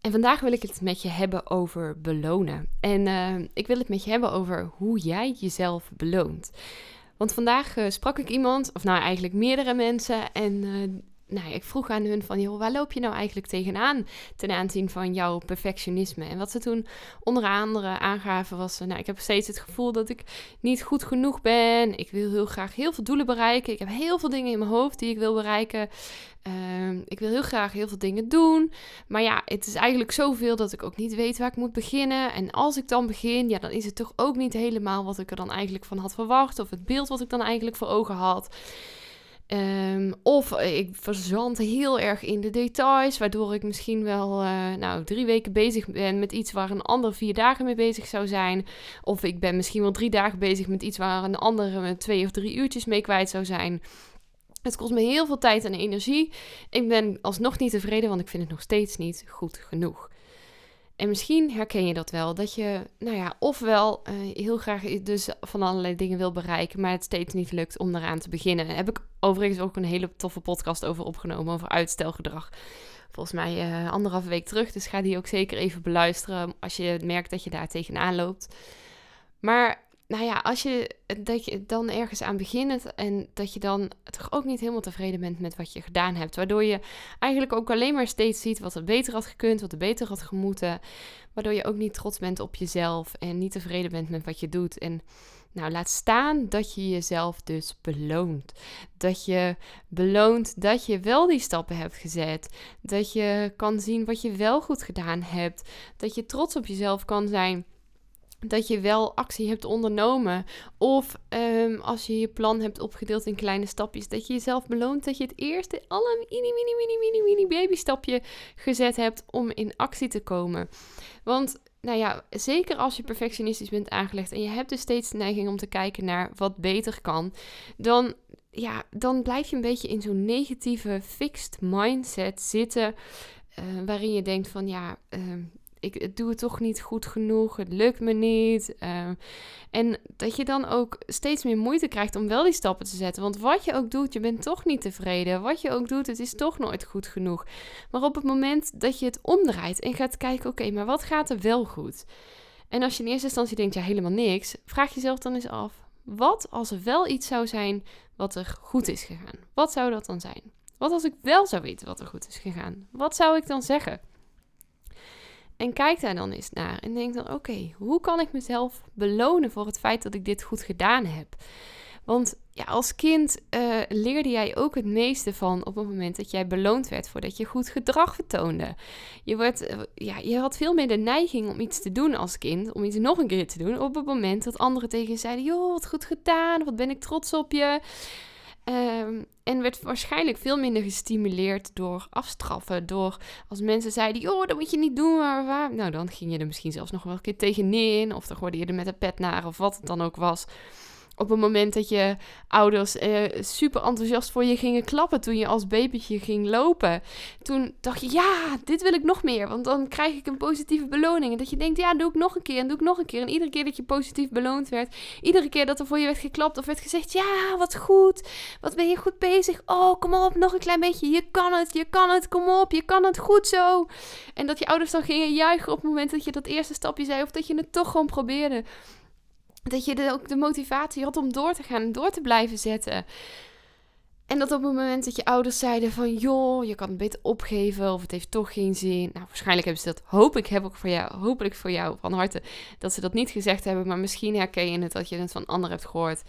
En vandaag wil ik het met je hebben over belonen. En uh, ik wil het met je hebben over hoe jij jezelf beloont. Want vandaag uh, sprak ik iemand, of nou eigenlijk meerdere mensen, en uh, nou, ik vroeg aan hun van, joh, waar loop je nou eigenlijk tegenaan ten aanzien van jouw perfectionisme? En wat ze toen onder andere aangaven was, nou, ik heb steeds het gevoel dat ik niet goed genoeg ben. Ik wil heel graag heel veel doelen bereiken. Ik heb heel veel dingen in mijn hoofd die ik wil bereiken. Uh, ik wil heel graag heel veel dingen doen. Maar ja, het is eigenlijk zoveel dat ik ook niet weet waar ik moet beginnen. En als ik dan begin, ja, dan is het toch ook niet helemaal wat ik er dan eigenlijk van had verwacht. Of het beeld wat ik dan eigenlijk voor ogen had. Um, of ik verzand heel erg in de details, waardoor ik misschien wel uh, nou, drie weken bezig ben met iets waar een ander vier dagen mee bezig zou zijn. Of ik ben misschien wel drie dagen bezig met iets waar een ander met twee of drie uurtjes mee kwijt zou zijn. Het kost me heel veel tijd en energie. Ik ben alsnog niet tevreden, want ik vind het nog steeds niet goed genoeg. En misschien herken je dat wel, dat je, nou ja, ofwel heel graag dus van allerlei dingen wil bereiken, maar het steeds niet lukt om eraan te beginnen. Heb ik overigens ook een hele toffe podcast over opgenomen, over uitstelgedrag. Volgens mij uh, anderhalve week terug, dus ga die ook zeker even beluisteren als je merkt dat je daar tegenaan loopt. Maar nou ja, als je, dat je dan ergens aan begint en dat je dan toch ook niet helemaal tevreden bent met wat je gedaan hebt. Waardoor je eigenlijk ook alleen maar steeds ziet wat er beter had gekund, wat er beter had gemoeten. Waardoor je ook niet trots bent op jezelf en niet tevreden bent met wat je doet. En nou, laat staan dat je jezelf dus beloont. Dat je beloont dat je wel die stappen hebt gezet. Dat je kan zien wat je wel goed gedaan hebt. Dat je trots op jezelf kan zijn dat je wel actie hebt ondernomen. Of um, als je je plan hebt opgedeeld in kleine stapjes, dat je jezelf beloont dat je het eerste, alle mini, mini, mini, mini, mini baby stapje gezet hebt om in actie te komen. Want nou ja, zeker als je perfectionistisch bent aangelegd en je hebt dus steeds de neiging om te kijken naar wat beter kan, dan, ja, dan blijf je een beetje in zo'n negatieve fixed mindset zitten. Uh, waarin je denkt van ja, uh, ik doe het toch niet goed genoeg, het lukt me niet. Uh, en dat je dan ook steeds meer moeite krijgt om wel die stappen te zetten. Want wat je ook doet, je bent toch niet tevreden. Wat je ook doet, het is toch nooit goed genoeg. Maar op het moment dat je het omdraait en gaat kijken, oké, maar wat gaat er wel goed? En als je in eerste instantie denkt, ja, helemaal niks, vraag jezelf dan eens af. Wat als er wel iets zou zijn wat er goed is gegaan? Wat zou dat dan zijn? Wat als ik wel zou weten wat er goed is gegaan? Wat zou ik dan zeggen? En kijk daar dan eens naar en denk dan: oké, hoe kan ik mezelf belonen voor het feit dat ik dit goed gedaan heb? Want ja, als kind uh, leerde jij ook het meeste van op het moment dat jij beloond werd voordat je goed gedrag vertoonde. Je, werd, uh, ja, je had veel meer de neiging om iets te doen als kind, om iets nog een keer te doen, op het moment dat anderen tegen je zeiden: joh, wat goed gedaan, wat ben ik trots op je. Um, en werd waarschijnlijk veel minder gestimuleerd door afstraffen. Door als mensen zeiden: joh, dat moet je niet doen. Maar waar? Nou, dan ging je er misschien zelfs nog wel een keer tegenin. Of dan gooide je er met een pet naar, of wat het dan ook was op het moment dat je ouders eh, super enthousiast voor je gingen klappen toen je als babytje ging lopen. Toen dacht je, ja, dit wil ik nog meer, want dan krijg ik een positieve beloning. En dat je denkt, ja, doe ik nog een keer en doe ik nog een keer. En iedere keer dat je positief beloond werd, iedere keer dat er voor je werd geklapt of werd gezegd, ja, wat goed, wat ben je goed bezig. Oh, kom op, nog een klein beetje, je kan het, je kan het, kom op, je kan het goed zo. En dat je ouders dan gingen juichen op het moment dat je dat eerste stapje zei of dat je het toch gewoon probeerde dat je de, ook de motivatie had om door te gaan en door te blijven zetten. En dat op het moment dat je ouders zeiden van joh, je kan het beter opgeven of het heeft toch geen zin. Nou, waarschijnlijk hebben ze dat, hoop ik, heb ik voor jou, hopelijk voor jou van harte, dat ze dat niet gezegd hebben, maar misschien herken je het dat je het van anderen hebt gehoord.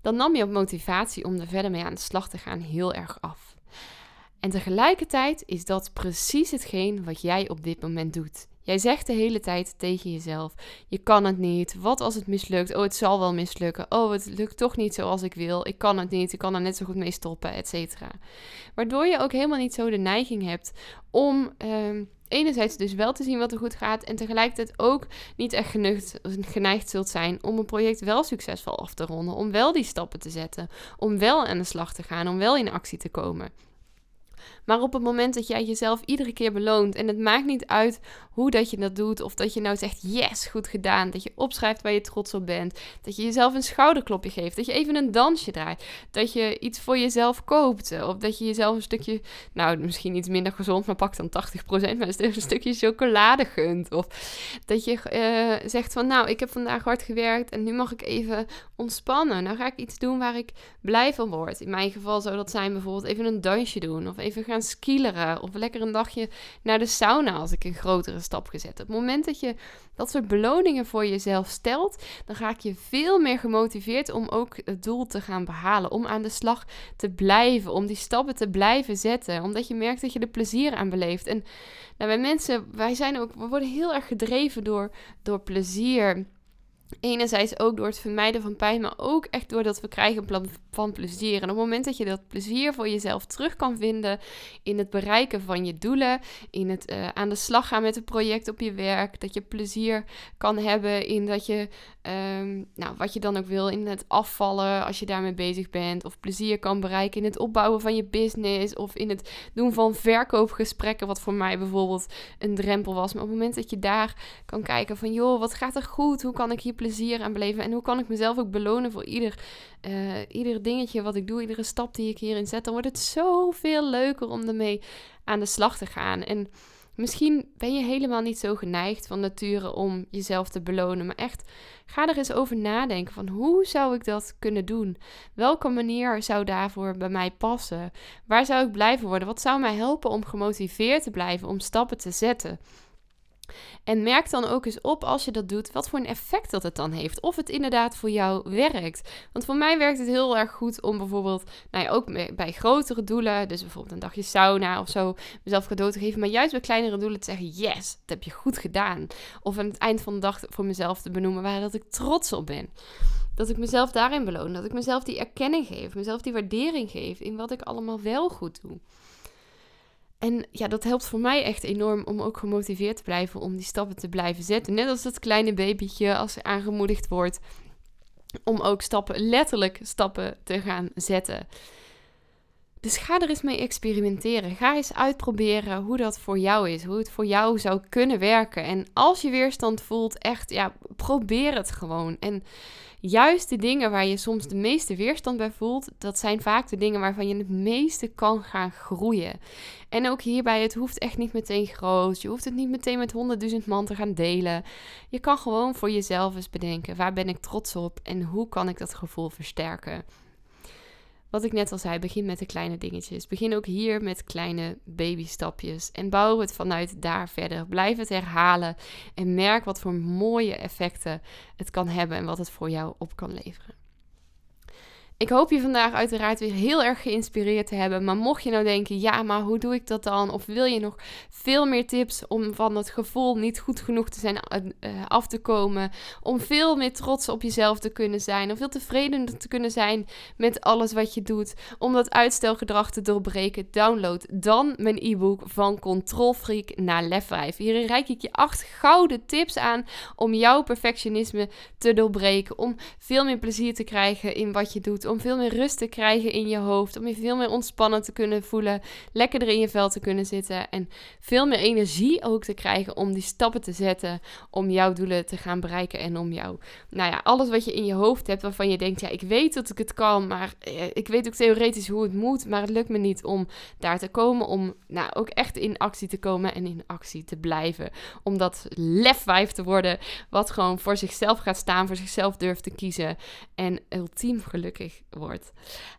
Dan nam je op motivatie om er verder mee aan de slag te gaan heel erg af. En tegelijkertijd is dat precies hetgeen wat jij op dit moment doet. Jij zegt de hele tijd tegen jezelf: je kan het niet. Wat als het mislukt? Oh, het zal wel mislukken. Oh, het lukt toch niet zoals ik wil. Ik kan het niet. Ik kan er net zo goed mee stoppen, et cetera. Waardoor je ook helemaal niet zo de neiging hebt om. Uh, enerzijds dus wel te zien wat er goed gaat en tegelijkertijd ook niet echt geneigd, geneigd zult zijn om een project wel succesvol af te ronden, om wel die stappen te zetten, om wel aan de slag te gaan, om wel in actie te komen. Maar op het moment dat jij jezelf iedere keer beloont, en het maakt niet uit hoe dat je dat doet, of dat je nou zegt, yes, goed gedaan, dat je opschrijft waar je trots op bent, dat je jezelf een schouderklopje geeft, dat je even een dansje draait, dat je iets voor jezelf koopt, of dat je jezelf een stukje, nou misschien iets minder gezond, maar pak dan 80%, maar een stukje chocolade gunt, of dat je uh, zegt van, nou, ik heb vandaag hard gewerkt en nu mag ik even ontspannen. Nou ga ik iets doen waar ik blij van word. In mijn geval zou dat zijn bijvoorbeeld even een dansje doen, of even gaan skileren, of lekker een dagje naar de sauna als ik een grotere stap gezet. Op het moment dat je dat soort beloningen voor jezelf stelt, dan ga ik je veel meer gemotiveerd om ook het doel te gaan behalen. Om aan de slag te blijven, om die stappen te blijven zetten. Omdat je merkt dat je er plezier aan beleeft. En nou, wij mensen, wij zijn ook, we worden heel erg gedreven door, door plezier Enerzijds ook door het vermijden van pijn, maar ook echt doordat we krijgen plan van plezier. En op het moment dat je dat plezier voor jezelf terug kan vinden in het bereiken van je doelen, in het uh, aan de slag gaan met een project op je werk, dat je plezier kan hebben in dat je, um, nou, wat je dan ook wil, in het afvallen als je daarmee bezig bent, of plezier kan bereiken in het opbouwen van je business, of in het doen van verkoopgesprekken, wat voor mij bijvoorbeeld een drempel was. Maar op het moment dat je daar kan kijken van, joh, wat gaat er goed? Hoe kan ik hier plezier aan beleven? En hoe kan ik mezelf ook belonen voor ieder, uh, ieder dingetje wat ik doe, iedere stap die ik hierin zet? Dan wordt het zoveel leuker om ermee aan de slag te gaan. En misschien ben je helemaal niet zo geneigd van nature om jezelf te belonen. Maar echt, ga er eens over nadenken van hoe zou ik dat kunnen doen? Welke manier zou daarvoor bij mij passen? Waar zou ik blijven worden? Wat zou mij helpen om gemotiveerd te blijven, om stappen te zetten? En merk dan ook eens op als je dat doet, wat voor een effect dat het dan heeft. Of het inderdaad voor jou werkt. Want voor mij werkt het heel erg goed om bijvoorbeeld, nou ja, ook bij grotere doelen, dus bijvoorbeeld een dagje sauna of zo, mezelf cadeau te geven. Maar juist bij kleinere doelen te zeggen, yes, dat heb je goed gedaan. Of aan het eind van de dag voor mezelf te benoemen waar dat ik trots op ben. Dat ik mezelf daarin beloon. Dat ik mezelf die erkenning geef. Mezelf die waardering geef in wat ik allemaal wel goed doe. En ja, dat helpt voor mij echt enorm om ook gemotiveerd te blijven om die stappen te blijven zetten. Net als dat kleine babytje als ze aangemoedigd wordt om ook stappen, letterlijk stappen te gaan zetten. Dus ga er eens mee experimenteren. Ga eens uitproberen hoe dat voor jou is. Hoe het voor jou zou kunnen werken. En als je weerstand voelt, echt, ja, probeer het gewoon. En juist de dingen waar je soms de meeste weerstand bij voelt, dat zijn vaak de dingen waarvan je het meeste kan gaan groeien. En ook hierbij, het hoeft echt niet meteen groot. Je hoeft het niet meteen met honderdduizend man te gaan delen. Je kan gewoon voor jezelf eens bedenken, waar ben ik trots op en hoe kan ik dat gevoel versterken? Wat ik net al zei, begin met de kleine dingetjes. Begin ook hier met kleine babystapjes. En bouw het vanuit daar verder. Blijf het herhalen. En merk wat voor mooie effecten het kan hebben en wat het voor jou op kan leveren. Ik hoop je vandaag uiteraard weer heel erg geïnspireerd te hebben. Maar mocht je nou denken, ja, maar hoe doe ik dat dan? Of wil je nog veel meer tips om van het gevoel niet goed genoeg te zijn uh, af te komen? Om veel meer trots op jezelf te kunnen zijn. Om veel tevredener te kunnen zijn met alles wat je doet. Om dat uitstelgedrag te doorbreken. Download dan mijn e-book van Control Freak naar Lef 5. Hierin reik ik je acht gouden tips aan om jouw perfectionisme te doorbreken. Om veel meer plezier te krijgen in wat je doet om veel meer rust te krijgen in je hoofd. Om je veel meer ontspannen te kunnen voelen. Lekkerder in je vel te kunnen zitten. En veel meer energie ook te krijgen om die stappen te zetten. Om jouw doelen te gaan bereiken. En om jou, nou ja, alles wat je in je hoofd hebt waarvan je denkt, ja, ik weet dat ik het kan. Maar eh, ik weet ook theoretisch hoe het moet. Maar het lukt me niet om daar te komen. Om nou ook echt in actie te komen en in actie te blijven. Om dat lefwijf te worden. Wat gewoon voor zichzelf gaat staan. Voor zichzelf durft te kiezen. En ultiem gelukkig wordt.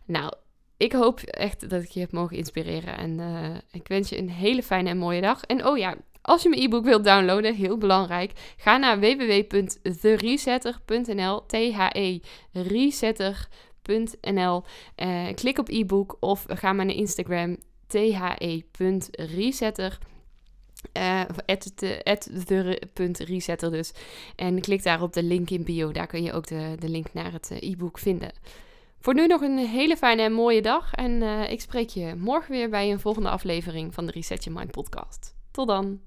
Nou, ik hoop echt dat ik je heb mogen inspireren. En uh, ik wens je een hele fijne en mooie dag. En oh ja, als je mijn e-book wilt downloaden, heel belangrijk, ga naar www.theresetter.nl. T-H-E resetter.nl. Uh, klik op e-book of ga maar naar Instagram the.resetter. Uh, the.resetter dus. En klik daar op de link in bio. Daar kun je ook de, de link naar het e-book vinden. Voor nu nog een hele fijne en mooie dag. En uh, ik spreek je morgen weer bij een volgende aflevering van de Reset Your Mind podcast. Tot dan.